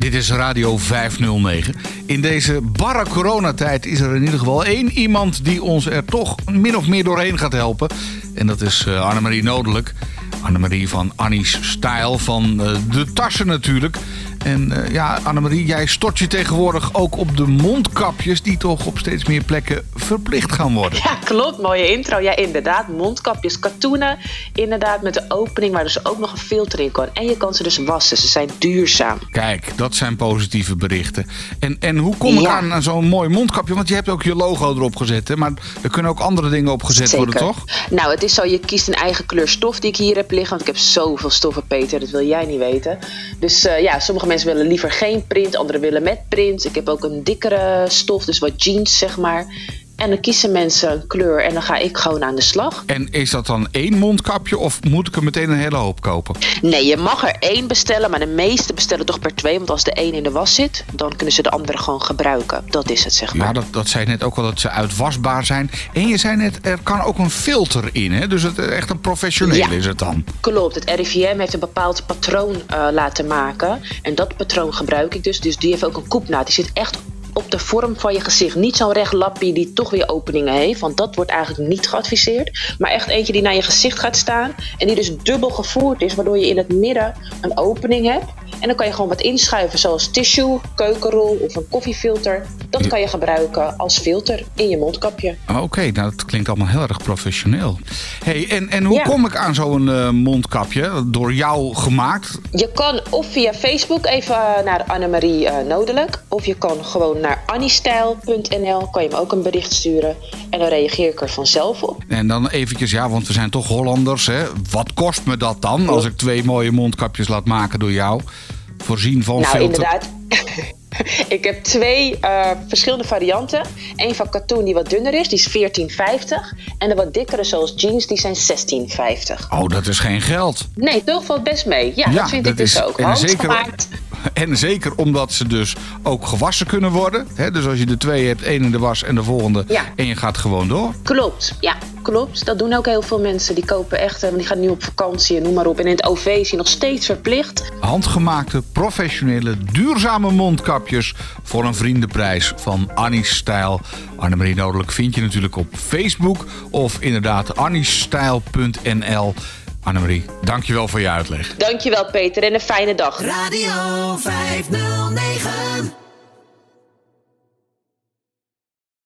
Dit is Radio 509. In deze barre coronatijd is er in ieder geval één iemand die ons er toch min of meer doorheen gaat helpen. En dat is uh, Annemarie Nodelijk. Annemarie van Annie's Style, van uh, de tassen natuurlijk. En uh, ja, Annemarie, jij stort je tegenwoordig ook op de mondkapjes... die toch op steeds meer plekken verplicht gaan worden. Ja, klopt. Mooie intro. Ja, inderdaad. Mondkapjes, katoenen. Inderdaad, met de opening waar dus ook nog een filter in kan. En je kan ze dus wassen. Ze zijn duurzaam. Kijk, dat zijn positieve berichten. En, en hoe kom ik ja. aan, aan zo'n mooi mondkapje? Want je hebt ook je logo erop gezet, hè? Maar er kunnen ook andere dingen op gezet Zeker. worden, toch? Nou, het is zo, je kiest een eigen kleur stof die ik hier heb liggen. Want ik heb zoveel stoffen, Peter. Dat wil jij niet weten. Dus uh, ja, sommige mensen willen liever geen print, anderen willen met print. Ik heb ook een dikkere stof, dus wat jeans zeg maar. En dan kiezen mensen een kleur en dan ga ik gewoon aan de slag. En is dat dan één mondkapje of moet ik er meteen een hele hoop kopen? Nee, je mag er één bestellen, maar de meeste bestellen toch per twee. Want als de één in de was zit, dan kunnen ze de andere gewoon gebruiken. Dat is het, zeg maar. Ja, dat, dat zei net ook al dat ze uitwasbaar zijn. En je zei net, er kan ook een filter in, hè? Dus het, echt een professioneel ja, is het dan. Klopt, het RIVM heeft een bepaald patroon uh, laten maken. En dat patroon gebruik ik dus. Dus die heeft ook een koepnaad. Die zit echt op de vorm van je gezicht. Niet zo'n recht lappie die toch weer openingen heeft. Want dat wordt eigenlijk niet geadviseerd. Maar echt eentje die naar je gezicht gaat staan. En die dus dubbel gevoerd is. Waardoor je in het midden een opening hebt. En dan kan je gewoon wat inschuiven. Zoals tissue, keukenrol of een koffiefilter. Dat kan je gebruiken als filter in je mondkapje. Oké, okay, nou dat klinkt allemaal heel erg professioneel. Hey, en, en hoe ja. kom ik aan zo'n uh, mondkapje? Door jou gemaakt? Je kan of via Facebook even naar Annemarie uh, Nodelijk. Of je kan gewoon naar anniestijl.nl. Kan je me ook een bericht sturen. En dan reageer ik er vanzelf op. En dan eventjes, ja, want we zijn toch Hollanders. Hè? Wat kost me dat dan als ik twee mooie mondkapjes laat maken door jou? Voorzien van nou, filter. inderdaad. ik heb twee uh, verschillende varianten. Eén van katoen die wat dunner is, die is 14,50. En de wat dikkere zoals jeans, die zijn 16,50. Oh, dat is geen geld. Nee, toch valt best mee. Ja, ja dat vind dat ik dus is, ook. En zeker, en zeker omdat ze dus ook gewassen kunnen worden. Dus als je de twee hebt, één in de was en de volgende. Ja. En je gaat gewoon door. Klopt, ja, klopt. Dat doen ook heel veel mensen. Die kopen echt, want die gaan nu op vakantie en noem maar op. En in het OV is hij nog steeds verplicht. Handgemaakte, professionele, duurzame mondkapjes voor een vriendenprijs van Annie's Stijl. Annemarie Nodelijk vind je natuurlijk op Facebook of inderdaad anniestijl.nl. Annemarie, dankjewel voor je uitleg. Dankjewel Peter en een fijne dag. Radio 509